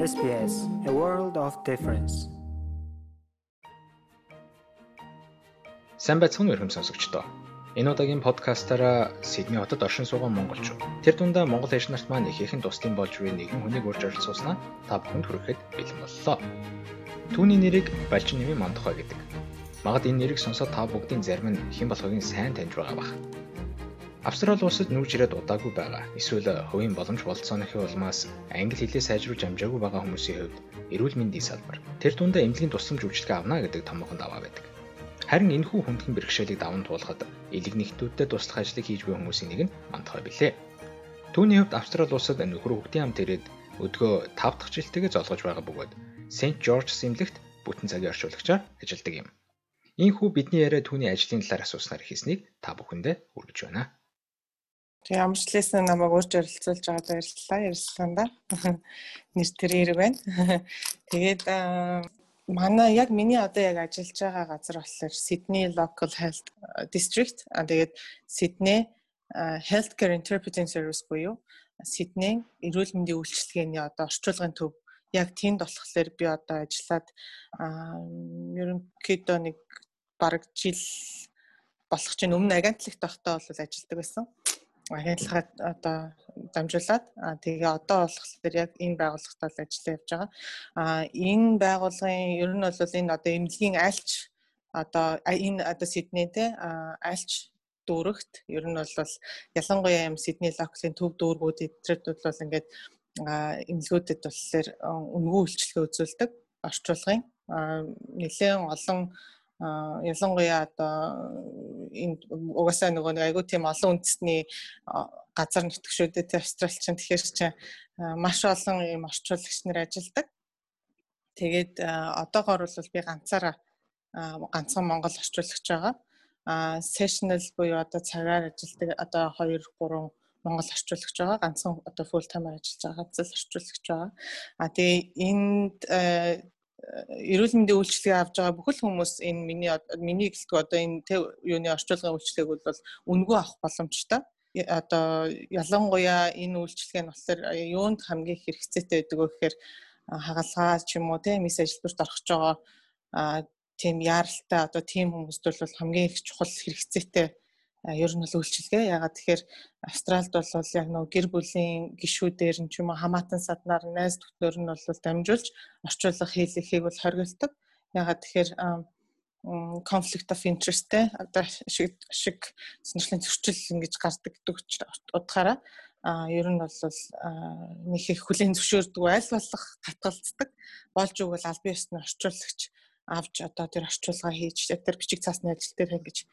SBS A World of Difference. Сайн байцгаана уу өрхөм сонсогчдоо. Энэ удаагийн подкастаараа Сидней хотод оршин суугаа монголчууд. Тэр дундаа монгол ээж нарт маань их ихэн тусдын болж буй нэгэн хүнийг урьж оролцуулснаа та бүхэнд хүрэхэд бэлэн боллоо. Түүний нэрийг Балчин нэмийн Мандухай гэдэг. Магад энэ нэрийг сонсоод та бүгдийн зарим нь хэн болохыг сайн таньж байгаа бах. Австрали улсад нүүж ирээд удаагүй байгаа. Эсвэл хувийн боломж болцооныхын улмаас англи хэлээ сайжруулж амжаагүй байгаа хүмүүсийн хувьд эрүүл мэндийн салбар тэр дундаа эмнэлгийн тусламж үйлчилгээ авна гэдэг томоохон даваа байдаг. Харин энэхүү хүндхэн бэрхшээлийг даван туулахад элэг нэгтүүдтэй туслах ажлыг хийж буй хүмүүсийн нэг нь мандахай билээ. Түүний хувьд Австрали улсад нөхөр хүүхдийн хамт ирээд өдгөө 5 дахь жилтэйгээ золгож байгаа бөгөөд Сент Жорж сэмлэгт бүтэн цагийн орчуулагчаар ажилладаг юм. Ийхүү бидний яриа түүний ажлын талаар асууснаар хийснийг та бүхэндээ хүргэж байна. Тэг ямар ч лээсэн намайг урьж оролцуулж байгаа баярлалаа ярилцлаганда. Нэр тэр хэрэг байна. Тэгээд манай яг миний одоо яг ажиллаж байгаа газар болохоор Sydney Local Health District. А тэгээд Sydney Healthcare Interpreting Service буюу Sydney эрүүл мэндийн үйлчилгээний одоо орчуулгын төв яг тэнд болохоор би одоо ажиллаад ерөнхийдөө нэг бараг жил болох чинь өмнө агентлагт байхдаа бол ажилладаг байсан агентлагаа одоо дамжуулаад тэгээ одоо болохоор яг энэ байгууллагад л ажиллаж явж байгаа. А энэ байгууллагын ер нь бол энэ одоо эмнэлгийн альч одоо энэ одоо Сидней те альч дүүрэгт ер нь бол ялангуяа юм Сидней локалын төв дүүргүүд эдрүүд бол ингээд эмнэлгүүдэд болохоор үнгүй үйлчлэгээ үзүүлдэг орчуулгын нэлээд олон ялангуяа одоо энэ угаасаа нөгөө нэг айгүй тийм олон үндэсний газар нутгшүүдэд австралч чинь тэгэхээр чинь маш олон юм орчуулагч нар ажилладаг. Тэгээд одоогоор бол би ганцаараа ганцхан Монгол орчуулагч байгаа. А sessional буюу одоо цагаар ажилладаг одоо 2 3 Монгол орчуулагч байгаа. Ганцхан одоо full time ажиллаж байгаа ганц л орчуулагч байгаа. А тэгээ энд эрүүл мэндийн үйлчилгээ авж байгаа бүхэл хүмүүс энэ миний миний гэлтгүй одоо энэ юуны орчуулгын үйлчилгээг бол үнгүй авах боломжтой. Одоо ялангуяа энэ үйлчилгээ нь болохоор юунд хамгийн хэрэгцээтэй байдаг вэ гэхээр хагалгаа ч юм уу тийм мис ажилбарт орох байгаа тийм яаралтай одоо тийм хүмүүст бол хамгийн их чухал хэрэгцээтэй ер нь бол үйлчилгээ. Ягаад тэгэхээр Австралид бол яг нөгөө гэр бүлийн гишүүдээр нь ч юм уу хамаатан саднаар найз нөхдөр нь бол дамжуулж орчуулах хийлэхийг бол хоригддаг. Ягаад тэгэхээр of interest те одоо шиг шиг сонирхлын зөрчил ингэж гардаг гэдэг утгаараа а ер нь бол нэг их хүлийн зөвшөөрдөг аль болох татгалцдаг болж өгвөл аль биесны орчуулагч авч одоо тэр орчуулга хийж тэр бичиг цаасны ажил дээр ингэж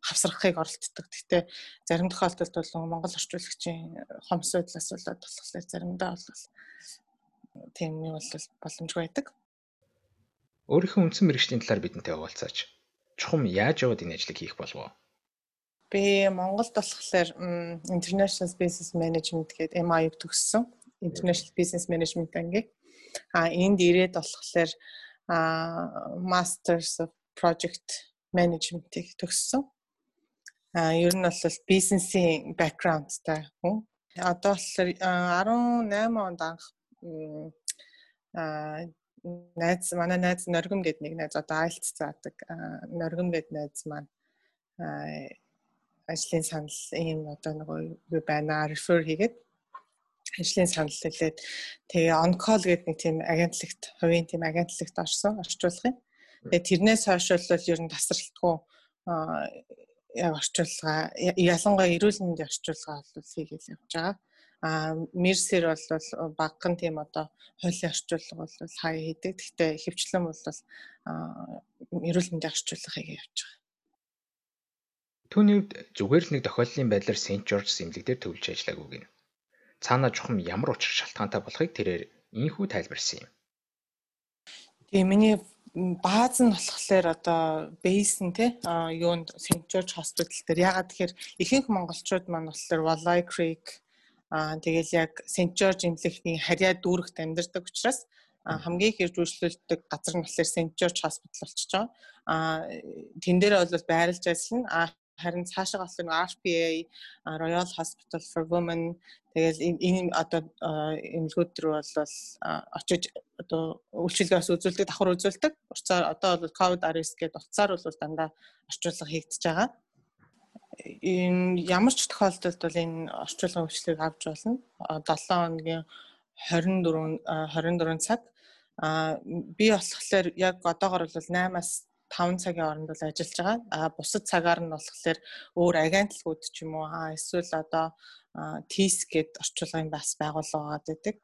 хавсрахыг оролддог. Гэхдээ зарим тохиолдолд бол Монгол орчуулагчийн хомсойдлаас болоод болохоор заримдаа бол тийм нь бол боломжгүй байдаг. Өөрийнхөө үндсэн мэрэгжлийн талаар бидэнтэй хуваалцаач. Чухам яаж яваад энэ ажлыг хийх болов уу? Би Монголд болохоор International Business Management гэдэг MIU төгссөн. International Business Management анги. А энд ирээд болохоор Masters of Project менежментийг төгссөн. А ер нь бол бизнесийн бэкграундтай хүн. Одоо болохоор 18 онд анх а найз манай найз Норгим гэдэг нэг найз одоо айлт заадаг. Норгим гэдэг найз маань ажлын санал ийм одоо нөгөө юу байна рефер хийгээд ажлын санал хэлээд тэгээ онкол гэдэг нэг тийм агентлагт хувийн тийм агентлагт орсон орчуулгын. Тэгээ тэрнээс хойш бол ер нь тасралтгүй яг орчуулга ялангуяа эрүүл мэндийн орчуулга бол хийгээл явж байгаа. А Мерсер бол багхан тийм одоо хуулийн орчуулга бол хаяа хийдэг. Гэхдээ хөвчлэн бол эрүүл мэндийн орчуулга хийгээ явж байгаа. Түүний хувьд зүгээр л нэг тохиолдлын байдлаар Сент Жорж сэмлэг дээр төвлөж ажиллаагүй гин. Цаанаа чухам ямар учир шалтгаантай болохыг тэрээр ийхүү тайлбарсан юм. Тийм миний бааз нь болохоор одоо бейс нь тий юунд St George Hospital дээр ягаад тэгэхээр ихэнх монголчууд маань болохоор Wallai Creek аа тэгэл яг St George эмнэлэгний харьяа дүүрэгт амьдардаг учраас хамгийн их ирж үйлчлүүлдэг газар нь болохоор St George Hospital болчихж байгаа. Аа тэн дээрээ бол байрлаж ажиллана. Аа харин цаашаа болсон RPA Royal Hospital for Women тэгэл энэ одоо эмнэлгүүд рүү бол очиж одоо үйлчилгээс үзүүлдэг давхар үзүүлдэг. Урцаар одоо бол COVID-19 гэдэг утсаар бол дандаа орчуулга хийгдэж байгаа. Энэ ямар ч тохиолдолд бол энэ орчуулгын үйлчлэгийг авч болно. 7 хоногийн 24 24 цаг а би болохоор яг одоогор бол 8-аас 5 цагийн хооронд бол ажиллаж байгаа. А бусад цагаар нь болохоор өөр агентлагууд ч юм уу аа эсвэл одоо TIS гэд орчуулгын бас байгууллагууд байдаг.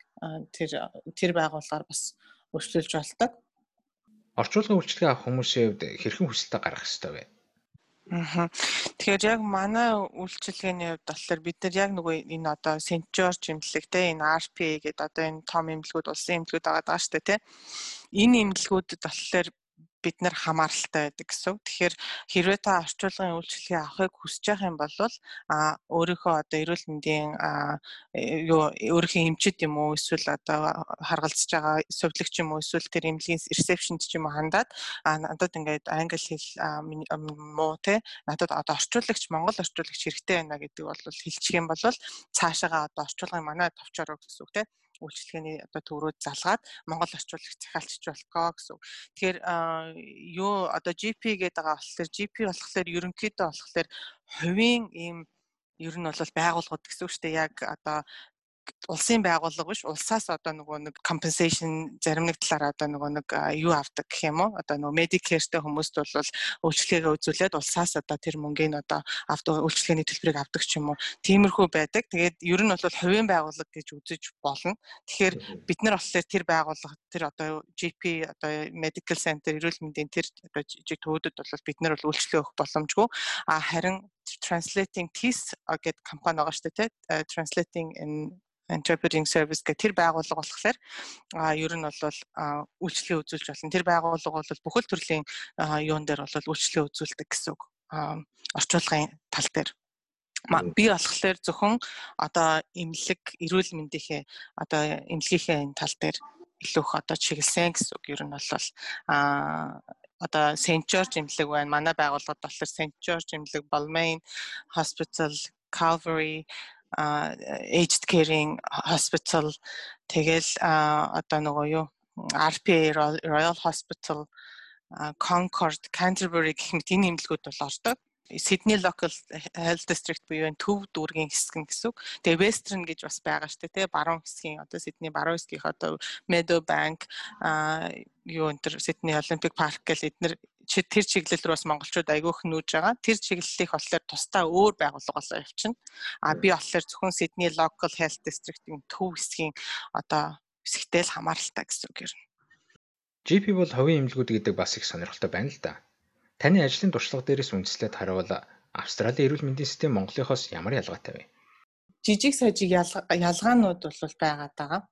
Тэр тэр байгууллагаар бас өршлүүлж болдог. Орчуулгын үйлчлэгээ авах хүмүүсийн хувьд хэрхэн хүсэлтээ гаргах ёстой вэ? Аа. Тэгэхээр яг манай үйлчлэгээний хувьд болохоор бид нар яг нөгөө энэ одоо Сенчор чимлэг те энэ RPA гэдэг одоо энэ том эмнэлгүүд улсын эмнэлгүүд байгаа даа штэ те. Энэ эмнэлгүүдэд болохоор бид нар хамааралтай байдаг гэсэн. Тэгэхээр хэрвээ та орчуулгын үйлчлэгээ авахыг хүсэж байгаа юм бол а өөрийнхөө одоо эрүүл мэндийн юу өөрийнхөө эмчит юм уу эсвэл одоо харгалзаж байгаа сувлагч юм уу эсвэл тэр эмнэлгийн ресепшнт ч юм уу хандаад а надад ингээд англи хэл муу те надад одоо орчуулагч монгол орчуулагч хэрэгтэй байна гэдэг бол хэлчих юм бол цаашаага одоо орчуулгын манай товчороо гэсэн үг те үйлчлэгээний одоо төврүүд залгаад Монгол орчуулагч захиалчж болкоо гэсэн. Тэгэхээр юу одоо GP гэдэг байгаа болохоор GP болохоор ерөнхийдөө болохоор хувийн ийм ер нь бол байгууллагууд гэсэн үг шүү дээ. Яг одоо улсын байгууллага биш улсаас одоо нөгөө нэг compensation зарим нэг талаараа одоо нөгөө нэг юу авдаг гэх юм уу одоо нөгөө Medicare-тэй хүмүүст бол үйлчлэгээ үзүүлээд улсаас одоо тэр мөнгөний одоо авдаг үйлчлэгээний төлбөрийг авдаг ч юм уу тиймэрхүү байдаг. Тэгээд ер нь бол хувийн байгууллага гэж үзэж болно. Тэгэхээр бид нар болохоор тэр байгууллага тэр одоо GP одоо medical center эрүүл мэндийн тэр одоо жиг төвөдөд бол бид нар бол үйлчлэгээ өгөх боломжгүй. А харин translating TIS гэдэг компани байгаа шүү дээ тий translating in interpreting service гэх тэр байгууллага болохоор а ер нь бол үйлчлэгээ үзүүлж болно. Тэр байгууллага бол бүхэл төрлийн юун дээр бол үйлчлэгээ үзүүлдэг гэсэн үг. орчуулгын тал дээр би болохоор зөвхөн одоо эмнэлэг эрүүл мэндийнхээ одоо эмнэлгийнхээ энэ тал дээр илүү их одоо чиглэсэн гэсэн үг. Ер нь бол а одоо St George эмнэлэг байна. Манай байгууллагад болохоор St George эмнэлэг, Balmain Hospital, Calvary aged caring hospital тэгэл одоо нөгөө юу RPA Royal Hospital Concord Canterbury гэх мэт энэ эмнэлгүүд бол ордог. Sydney Local Health District буюу энэ төв дүүргийн хэсэг гэсэн үг. Тэгээ Western гэж бас байгаа дээ, тий. Баруун хэсгийн одоо Sydney баруун хэсгийнх одоо Meadowbank аа юу энэ төр Sydney Olympic Park гэл эднэр тэр чиглэл рүү бас монголчууд айгүйх нүүж байгаа. Тэр чиглэлийг болохоор тусдаа өөр байгууллагаас явчихна. А би болохоор зөвхөн Sydney Local Health District-ийн төв хэсгийн одоо хэсэгтэй л хамааралтай гэсэн үг юм. GP бол хувийн эмнэлгүүд гэдэг бас их сонирхолтой байна л да. Таны ажлын туршлага дээрээс үндэслээд харуул Австралийн эрүүл мэндийн систем Монголынхоос ямар ялгаатай вэ? Жижиг сажиг ялгаанууд бол байгаад байгаа.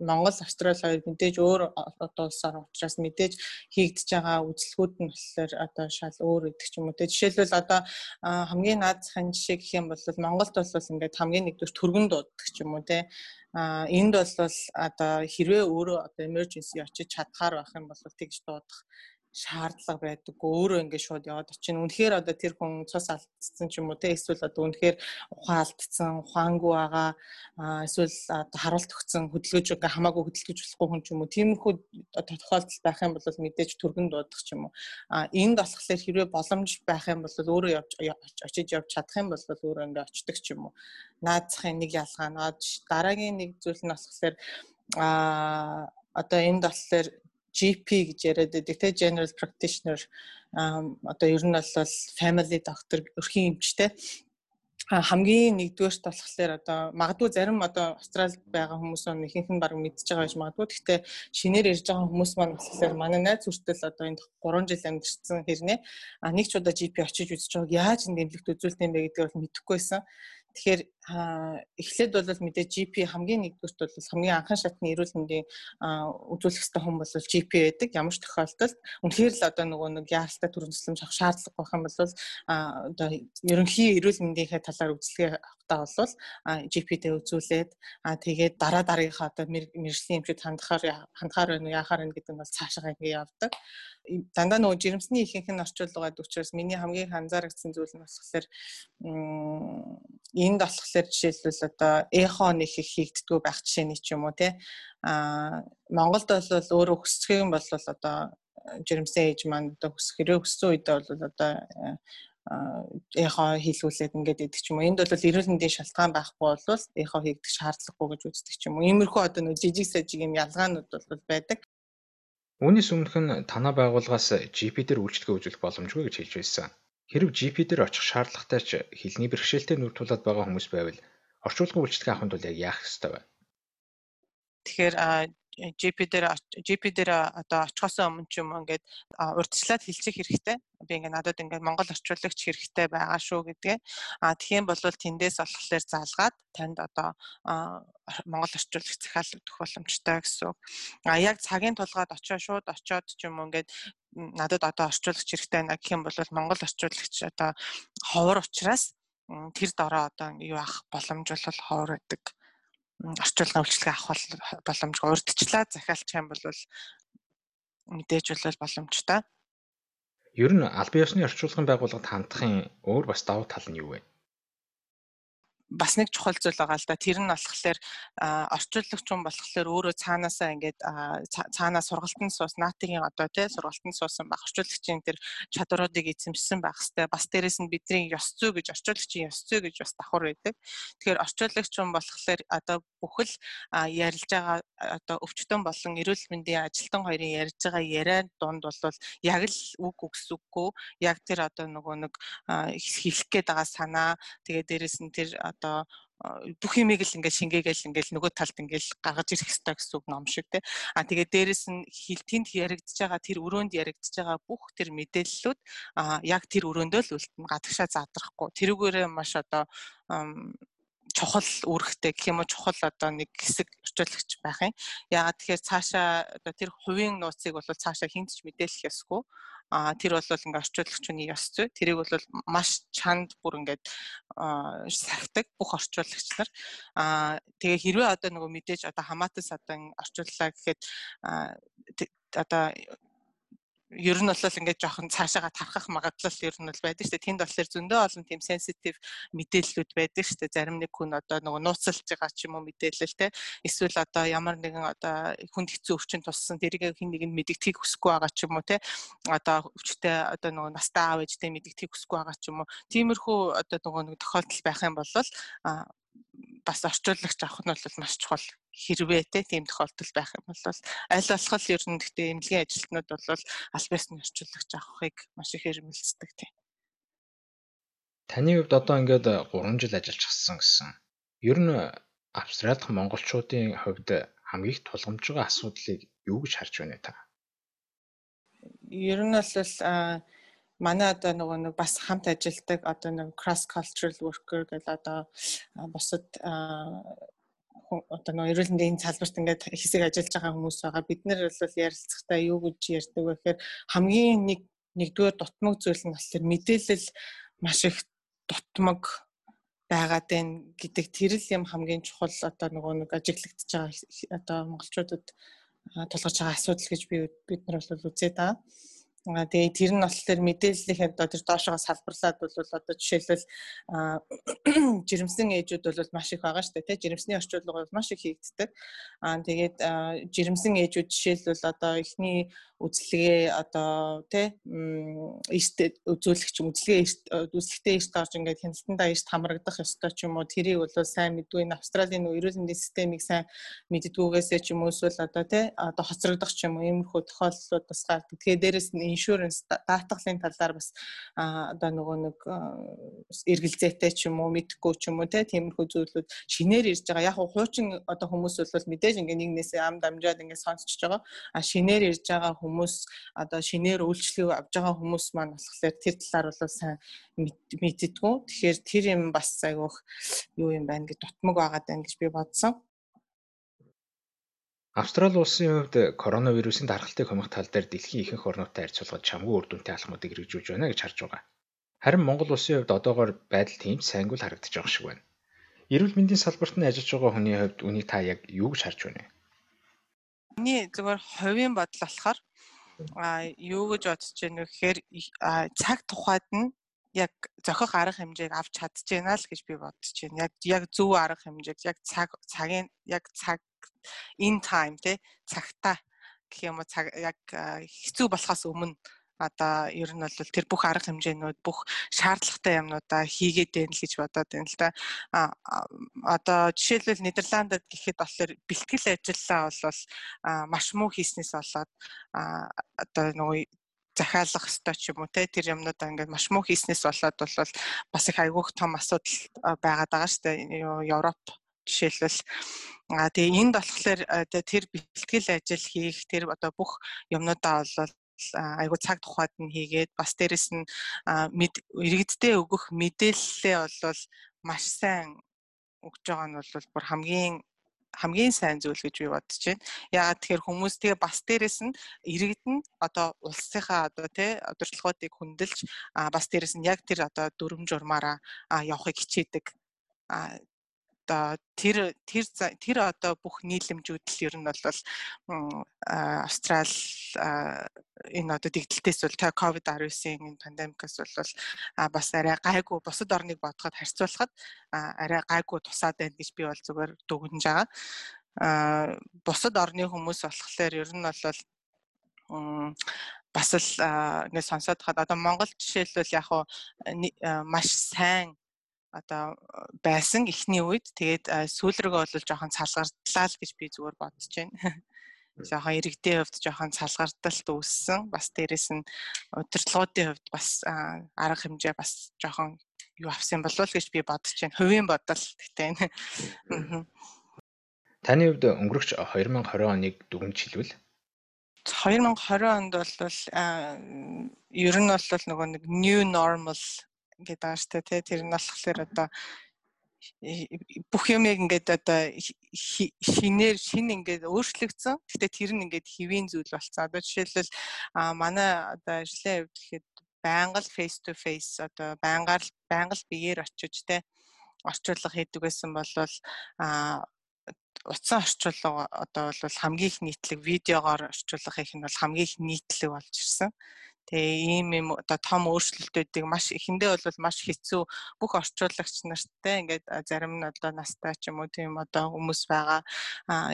Монгол Австрали хоёр мэдээж өөр улсаар учраас мэдээж хийгдэж байгаа үзлэгүүд нь болохоор одоо шал өөр гэдэг ч юм уу жишээлбэл одоо хамгийн наад захын жишээ гэх юм бол Монголд бол ингээд хамгийн нэгдүгээр түргэн дууддаг ч юм уу те а энд бол одоо хэрвээ өөрөө одоо emergency очиж чадхаар байх юм бол тэгж дуудах шаардлага байдаг. Өөрөө ингээд шууд яваад очин. Үнэхээр одоо тэр хүн цус алдсан ч юм уу те эсвэл одоо үнэхээр ухаан алдсан, ухаангүй байгаа эсвэл одоо харуулт өгсөн хөдөлгөөж ингээ хамаагүй хөдөлгөж болохгүй хүн ч юм уу. Тиймэрхүү тохиолдол байх юм бол мэдээж түргэн дуудах ч юм уу. А энд болохоор хэрвээ боломж байх юм бол өөрөө явж очиж явж чадах юм бол өөрөө ингээ очдөг ч юм уу. Наадахын нэг ялгаа наад дараагийн нэг зүйл нь болохоор а одоо энд болохоор GP гэж яриад байдаг те general practitioner одоо ер нь бол family doctor өрхийн эмчтэй хамгийн нэгдүгээрт болохоор одоо магадгүй зарим одоо Австралид байгаа хүмүүс нь ихэнх нь баг мэдчихэж байгаа гэж магадгүй. Гэхдээ шинээр ирж байгаа хүмүүс маань болохоор манай найз хүртэл одоо энд 3 жил амьдэрсэн хэрнээ а нэг ч удаа GP очиж үзэж байгааг яаж энэ дэмжлэгт үзүүлдэг юм бэ гэдгийг бол мэдэхгүй байсан. Тэгэхээр эхлээд бол мэдээ GP хамгийн нэгдүгürt бол хамгийн анхан шатны эрүүл мэндийн үзүүлэх ёстой хүн бол GP байдаг. Ямар ч тохиолдолд үнэхээр л одоо нөгөө нэг яаралтай төрөн төсөлмж авах шаардлага байх юм бол одоо ерөнхий эрүүл мэндийнхээ талаар үзлэгээ авахтаа бол GP-тэй үзүүлээд тэгээд дараа дараагийнхаа одоо мэрэгжлийн эмчүүд хандахаар хандахаар байна уу яахаар байна гэдэг нь бол цаашаа ингэ явдаг дандаа нөгөө жирэмсний ихэнх нь орчуул байгаа учраас миний хамгийн анзаарагдсан зүйл нь болохоор энд болохоор жишээлбэл одоо эхо нэг их хийгддгүү байх жишээний ч юм уу те а Монголд бол өөрөө өсчих юм бол одоо жирэмсэн ээж маань одоо өсөх хэрэг өссөн үедээ бол одоо эхо хийлгүүлээд ингээд идэх юм уу. Энд бол эрүүл мэндийн шалтгаан байхгүй бол эхо хийгдэх шаардлагагүй гэж үздэг юм уу. Иймэрхүү одоо нэг жижиг сажиг юм ялгаанууд бол байдаг. Үүнээс өмнөх нь танай байгууллагаас GP дээр үйлчлэгээ үзүүлэх боломжгүй гэж хэлж байсан. Хэрв GP дээр очих шаардлагатай ч хэлний бэрхшээлтэй нүр тулаад байгаа хүмүүс байвал орчуулгын үйлчлэгээ авахын тулд яг яах ёстой вэ? Тэгэхээр GP дээр GP дээр одоо очихоос өмнө ч юм ингээд урдчлаад хэлчих хэрэгтэй. Би ингээд надад ингээд Монгол орчуулагч хэрэгтэй байгаа шүү гэдгээ. А тэгхийн бол тэндээс болохоор залгаад танд одоо Монгол орчуулагч захиал өгөх боломжтой гэсэн. А яг цагийн тулгаад очоо шууд очоод ч юм уу ингээд надад одоо орчуулагч хэрэгтэй байна гэх юм бол Монгол орчуулагч одоо ховор учраас тэр дороо одоо юу авах боломж бол ховор байдаг орчуулгын үйлчлэгээ авах боломжгүй урдчлаа захиалчих юм бол мэдээж бол боломжтой. Ер нь албан ёсны орчуулгын байгууллагад хандахын өөр бас давуу тал нь юу вэ? Бас нэг чухал зүйл байгаа л да. Тэр нь болохоор орчуулагч хүн болохоор өөрөө цаанаасаа ингээд цаанаа сургалтын суус наатигийн одоо тий сургалтын суусан баг орчуулагчийн тэр чадваруудыг эзэмшсэн байх хэвээр бас дээрэс нь бидний ёс зүй гэж орчуулагчийн ёс зүй гэж бас давхар байдаг. Тэгэхээр орчуулагч хүн болохоор одоо бүхэл ярилж байгаа одоо өвчтөн болон эрүүл мэндийн ажилтан хоёрын ярьж байгаа яриа дунд бол яг л үг үгсүггүй яг тэр одоо нөгөө нэг хэлэх гээд байгаа санаа тэгээ дээрэс нь тэр одоо бүх юмыг л ингээд шингээгээл ингээд нөгөө талд ингээд гаргаж ирэх хэрэгтэй гэсэн үг ном шиг те. А тэгээ дээрэс нь хил тэнд яригдж байгаа тэр өрөөнд яригдж байгаа бүх тэр мэдээллүүд а яг тэр өрөөндөө л үлдэн гадагшаа задрахгүй. Тэрүүгээрээ маш одоо чухал үүрэгтэй гэх юм уу чухал одоо нэг хэсэг орчуулагч байх юм. Яагаад тэгэхээр цаашаа одоо тэр хувийн нууцыг бол цаашаа хинтж мэдээлэх ёсгүй. А тэр бол ингээ орчуулагчны ёс зүй. Тэрийг бол маш чанд бүр ингээд сахидаг бүх орчуулагч нар. А тэгээ хэрвээ одоо нөгөө мэдээж одоо хамаатас одоо орчууллаа гэхэд одоо ер нь бол ингээд жоохон цаашаага тархах магадлал ер нь бол байдаг шүү дээ. Тэнд болохоор зөндөө олон тийм сенситив мэдээллүүд байдаг шүү дээ. Зарим нэг хүн одоо нөгөө нууцлж байгаа ч юм уу мэдээлэл те. Эсвэл одоо ямар нэгэн одоо хүнд хэцүү өвчин туссан тэрийг хин нэгэнд мэддэгтгийг хүсэхгүй байгаа ч юм уу те. Одоо өвчтэй одоо нөгөө настай аав ээжтэй мэддэгтгийг хүсэхгүй байгаа ч юм уу. Тиймэрхүү одоо нөгөө нэг тохиолдол байх юм бол бас орчуулагч авах нь бол маш чухал хэрвээ тийм тохиолдол байх юм бол аль болох ер нь гэхдээ эмнэлгийн ажилтнууд бол аль биесны орчуулагч авахыг маш их хэрмэлцдэг тийм. Таны хувьд одоо ингээд 3 жил ажиллаж гисэн гэсэн. Ер нь Австралид монголчуудын хувьд хамгийн их тулгамж байгаа асуудлыг юу гэж харж байна та? Ер нь бол манай одоо нөгөө нэг бас хамт ажилдаг одоо нэг cross cultural worker гэдэг одоо бусад одоо нөгөө эрүүл мэндийн салбарт ингээд хэсэг ажиллаж байгаа хүмүүс байгаа. Бид нэр бол ярилцахтаа юу гэж ярьдаг вэ гэхээр хамгийн нэг нэгдүгээр дутмаг зүйл нь болохоор мэдээлэл маш их дутмаг байгаад байна гэдэг тэр л юм хамгийн чухал одоо нөгөө нэг ажиглагдж байгаа одоо монголчуудад тулгарч байгаа асуудал гэж би бид нар бол үзээ та. Тэгээ тэр нь болохоор мэдээллийнхээ одоо тэр доошоо салбарлаад бол одоо жишээлбэл жирэмсэн ээжүүд бол маш их байгаа шүү дээ тий жирэмсний орчуулга бол маш их хийгддэг. Аа тэгээд жирэмсэн ээжүүд жишээлбэл одоо эхний үзлэгээ одоо тий эрт үзүүлэгч үзлэгээ үзлэгтэй эрт орж ингээд хяналтандаа эрт хамрагдах ёстой ч юм уу тэрийг бол сайн мэдгүй энэ Австралийн эрүүл мэндийн системийг сайн мэддгүйгээсээ ч юм уу эсвэл одоо тий одоо хоцрогдох ч юм уу иймэрхүү тохиолдлууд бас гардаг. Тэгэхээр дээрэс нь иншуранс даатгалын талаар бас одоо нөгөө нэг эргэлзээтэй ч юм уу мэдхгүй ч юм уу тиймэрхүү зүйлүүд шинээр ирж байгаа. Яг хуучин одоо хүмүүс бол мэдээж ингээ нэгнээсээ ам дамжаад ингээ сонсчихж байгаа. А шинээр ирж байгаа хүмүүс одоо шинээр үйлчлэг авж байгаа хүмүүс маань болохоор тэр талаар бол сайн мэддэггүй. Тэгэхээр тэр юм бас айгүйх юу юм байна гэж дутмаг байгаад байна гэж би бодсон. Австрали улсын хувьд коронавирусын дархалтыг хумих тал дээр дэлхийн ихэнх орнуудтай харьцуулахад чамгүй үр дүнтэй алхмуудыг хэрэгжүүлж байна гэж харж байгаа. Харин Монгол улсын хувьд одоогоор байдал тийм сайнгүй л харагдаж байгаа шиг байна. Эрүүл мэндийн салбарт нь ажиллаж байгаа хүний хувьд үнийг та яг юу гэж харж байна вэ? Миний зүгээр хувийн бодол болохоор а юу гэж бодож байна вэ гэхээр цаг тухайд нь яг зохих арга хэмжээг авч чадчихэна л гэж би бодож байна. Яг яг зөв арга хэмжээг яг цаг цагийн яг цаг in time те цагтаа гэх юм уу цаг яг хэцүү болохоос өмнө одоо ер нь бол тэр бүх арга хэмжээнүүд бүх шаардлагатай юмнуудаа хийгээд байна л гэж бодоод байна л да. А одоо жишээлбэл Нидерландд гэхэд болохоор бэлтгэл ажиллаа бол маш муу хийснээс болоод одоо нөгөө захиалах ёстой ч юм уу те тэр юмнуудаа ингээд маш муу хийснээс болоод бол бас их айгүйх том асуудал байгаад байгаа шүү дээ. Европ жишээлбэл а тэгээ энд болохоор тэр бэлтгэл ажил хийх тэр одоо бүх юмнуудаа бол айгу цаг тухайд нь хийгээд бас дээрэс нь иргэддээ өгөх мэдээлэлээ бол маш сайн өгж байгаа нь бол бүр хамгийн хамгийн сайн зүйл гэж би бодож байна. Яагаад тэгэхээр хүмүүс тэгээ бас дээрэс нь иргэд нь одоо улсынхаа одоо тий удирдлагуудыг хөндлөж бас дээрэс нь яг тэр одоо дүрм журмаараа явахыг хичээдэг одоо тэр тэр тэр одоо бүх нийлэмжүүд л ер нь бол Австрал энэ одоо дэгдэлтээс бол ковид 19-ийн энэ пандемикаас бол бас арай гайгүй бусад орныг бодоход харьцуулахад арай гайгүй тусаад байна гэж би бол зүгээр дүгнэж байгаа. А бусад орны хүмүүс болохоор ер нь бол бас л ингэ сонсоод хаад одоо Монгол жишээлбэл яг маш сайн одоо байсан эхний үед тэгээд сүүл рүүгээ бол жоохон цалгардлаа л гэж би зүгээр бодож байна. Жоохон иргэдийн хувьд жоохон цалгардалт үүссэн. Бас дээрэс нь удирдлагуудын хувьд бас арга хэмжээ бас жоохон юу авсан болов уу гэж би бодож байна. Хувийн бодол гэхдээ. Таны хувьд өнгөрөх 2020 оныг дүгнж хэлвэл 2020 онд бол ер нь бол нөгөө нэг new normal гэдэг байгаа шүү дээ. Тэр нь болохоор одоо бүх юм ингээд одоо шинээр шин ингээд өөрчлөгдсөн. Гэтэ тэр нь ингээд хэвийн зүйл болцсон. Одоо жишээлбэл манай одоо ажлын хувьд гэхэд байнга л face to face одоо байнгаар байнга л биеэр очиж те орчуулга хийдэг байсан бол а утсан орчуулга одоо бол хамгийн их нийтлэг видеогоор орчуулга хийх нь бол хамгийн их нийтлэг болж ирсэн. Тэгээ ийм юм одоо том өөрчлөлтүүдийг маш эхэндээ бол маш хэцүү. Бүх орчуулагч нартай ингээд зарим нь одоо настай ч юм уу тийм одоо хүмүүс байгаа.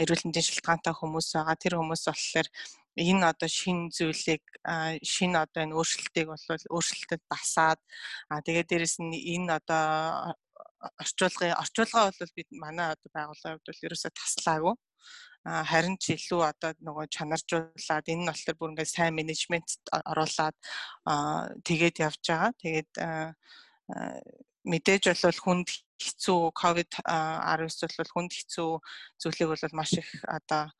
Эрүүл мэндийн шалтгаантай хүмүүс байгаа. Тэр хүмүүс болохоор энэ одоо шин зүйлийг шин одоо энэ өөрчлөлтийг бол өөрчлөлтөд басаад тэгээд дээрэс нь энэ одоо орчуулгын орчуулга бол бид манай одоо байгууллагын хувьд бол ерөөсөө таслаагүй харин ч илүү одоо нөгөө чанаржуулаад энэ нь болохоор бүр ингээд сайн менежмент оруулаад тэгээд явж байгаа. Тэгээд мэдээж бол хүнд хэцүү ковид 19 бол хүнд хэцүү зүйлийг бол маш их одоо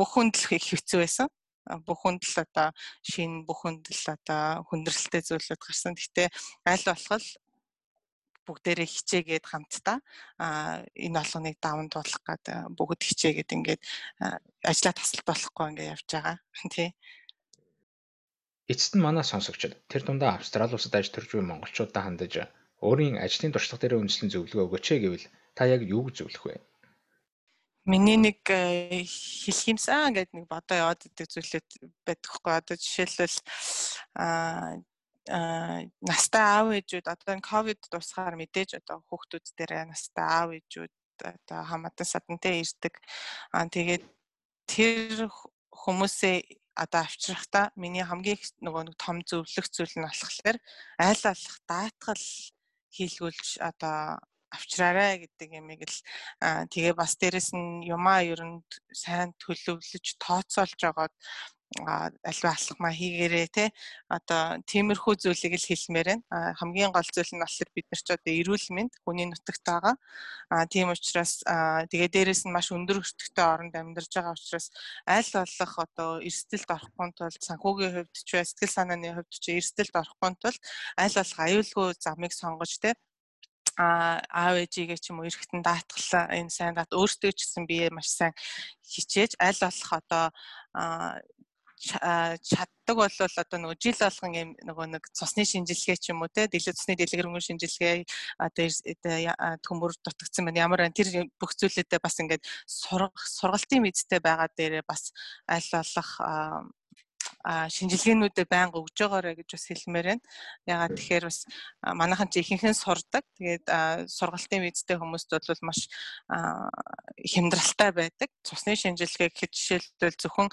бүх хүнд л хэцүү байсан бүх хүнд л одоо шин бүх хүнд л одоо хүндрэлтэй зүйлүүд гарсан. Гэхдээ аль болох бүгдээрээ хичээгээд хамтдаа энэ олгоныг даван туулах гээд бүгд хичээгээд ингээд ажлаа тасалт болохгүй ингээд явж байгаа. Тий. Эцэст нь манай сонсогчид тэр дундаа Австрали улсад ажил төрж буй монголчуудаа хандаж өөрийн ажлын туршлага дээр үндэслэн зөвлөгөө өгөөч гэвэл та яг юу гэж зөвлөх вэ? Миний нэг хэлэх юмсан гэдэг нэг бодоо яваад идэг зүйлүүд байдаг хгүй. Одоо жишээлбэл аа настай аав ээжүүд одоо энэ ковид тусгаар мэдээж одоо хүүхдүүд дээр настай аав ээжүүд одоо хамаатан садантай ирдэг. Аа тэгээд тэр хүмүүсээ одоо авчрахтаа миний хамгийн их нөгөө нэг том зөвлөх зүйл нь болохоор айл алах даатгал хийлгүүлж одоо авчраарай гэдэг ямиг л тэгээ бас дээрэс нь юмаа ер нь сайн төлөвлөж тооцоолж жагаад альва алхмаа хийгээрээ те одоо тиймэрхүү зүйлийг л хэлмээр байна. Хамгийн гол зүйл нь болохоор бид нар ч одоо эрүүл мэнд хүний нутагт байгаа. А тийм учраас тэгээ дээрэс нь маш өндөр өртөгтэй оронд амьдарч байгаа учраас аль болох одоо эрсдэлд орохгүй тулд санхүүгийн хувьд ч бай сэтгэл санааны хувьд ч эрсдэлд орохгүй тулд аль болох аюулгүй замыг сонгож те а аав ээжигээ ч юм уу эрэхтэн даатгалаа энэ сайн дат өөртөө ч гэсэн бие маш сайн хичээж аль болох одоо чаддаг бол одоо нөгөө жил болгон юм нөгөө нэг цусны шинжилгээ ч юм уу те дэлгэр цусны дэлгэрэнгүй шинжилгээ одоо төмөр дутагдсан байна. Ямар байна? Тэр бүх зүйлүүдээ бас ингээд сургалтын мэдтэй байгаа дээрээ бас аль болох шинжилгээнүүдэд байнга өгж байгаарэ гэж бас хэлмээр байна. Ягаад тэгэхээр бас манайхан ч ихэнхэн сурдаг. Тэгээд сургалтын визтэй хүмүүст бол маш хямдралтай байдаг. Цусны шинжилгээ гэхэд жишээлбэл зөвхөн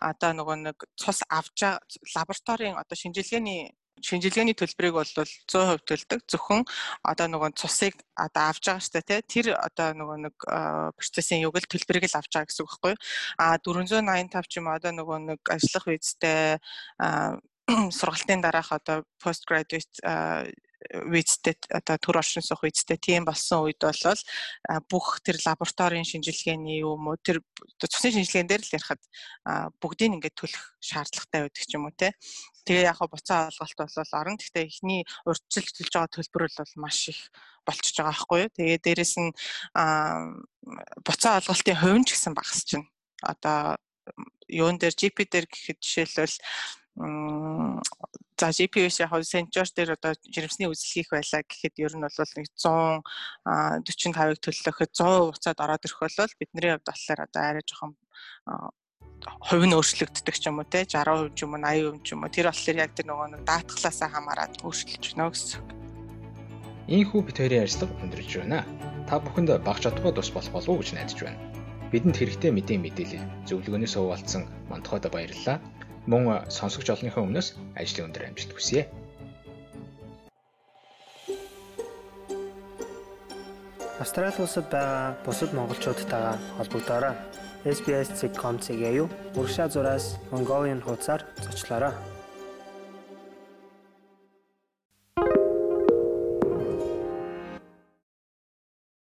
одоо нөгөө нэг цус авч лабораторийн одоо шинжилгээний шинжилгээний төлбөрийг бол 100% төлдөг. Зөвхөн одоо нөгөө цусыг одоо авж байгаа штэ тий тэр одоо нөгөө нэг процессын юг л төлбөрийг л авч байгаа гэсэн үг байхгүй юу? А 485 ч юм одоо нөгөө нэг ажиллах визтэй сургалтын дараах одоо post graduate визтэй одоо төр оршин суух визтэй тийм болсон үед бол бүх тэр лабораторийн шинжилгээний юм уу тэр цусны шинжилгээнд дээр л ярихад бүгдийг ингээд төлөх шаардлагатай байдаг ч юм уу те. Тэгээ яг буцаа олголт бол орон гэхдээ эхний урьдчилж төлж байгаа төлбөр бол маш их болчихж байгаа байхгүй юу. Тэгээ дээрэс нь буцаа олголтын хувь ч гэсэн багасч байна. Одоо юун дээр GP дээр гэхэд жишээлбэл За GPS яг сенчор дээр одоо жирэмсний үзэл хийх байлаа гэхэд ер нь бол нэг 145-ыг төлөхөд 100 уцаад ороод ирэх бол бидний хувьд болохоор одоо арай жоохон хувь нь өөрчлөгддөг ч юм уу те 60% ч юм уу 80% ч юм уу тэр болохоор яг тэр нөгөө нэг даатгалаасаа хамаарат өөрчлөж байна гэсэн. Ийхүү бит хоёрын ажиллага өндөрлж байна. Та бүхэнд баг чадвараа тус болох болов уу гэж найдаж байна. Бидэнд хэрэгтэй мэдээ мэдээлэл зөвлөгөөнөөс хуваалцсан мантахад баярлалаа мөн сонсогч олонныхоо өмнөөс ажлын өндөр амжилт хүсье. Австрали улсад байгаа бусад монголчуудтайгаа холбогдоорой. SBS.com.cg-ийг урагшаа зураас Mongolian хуудасаар зочлоорой.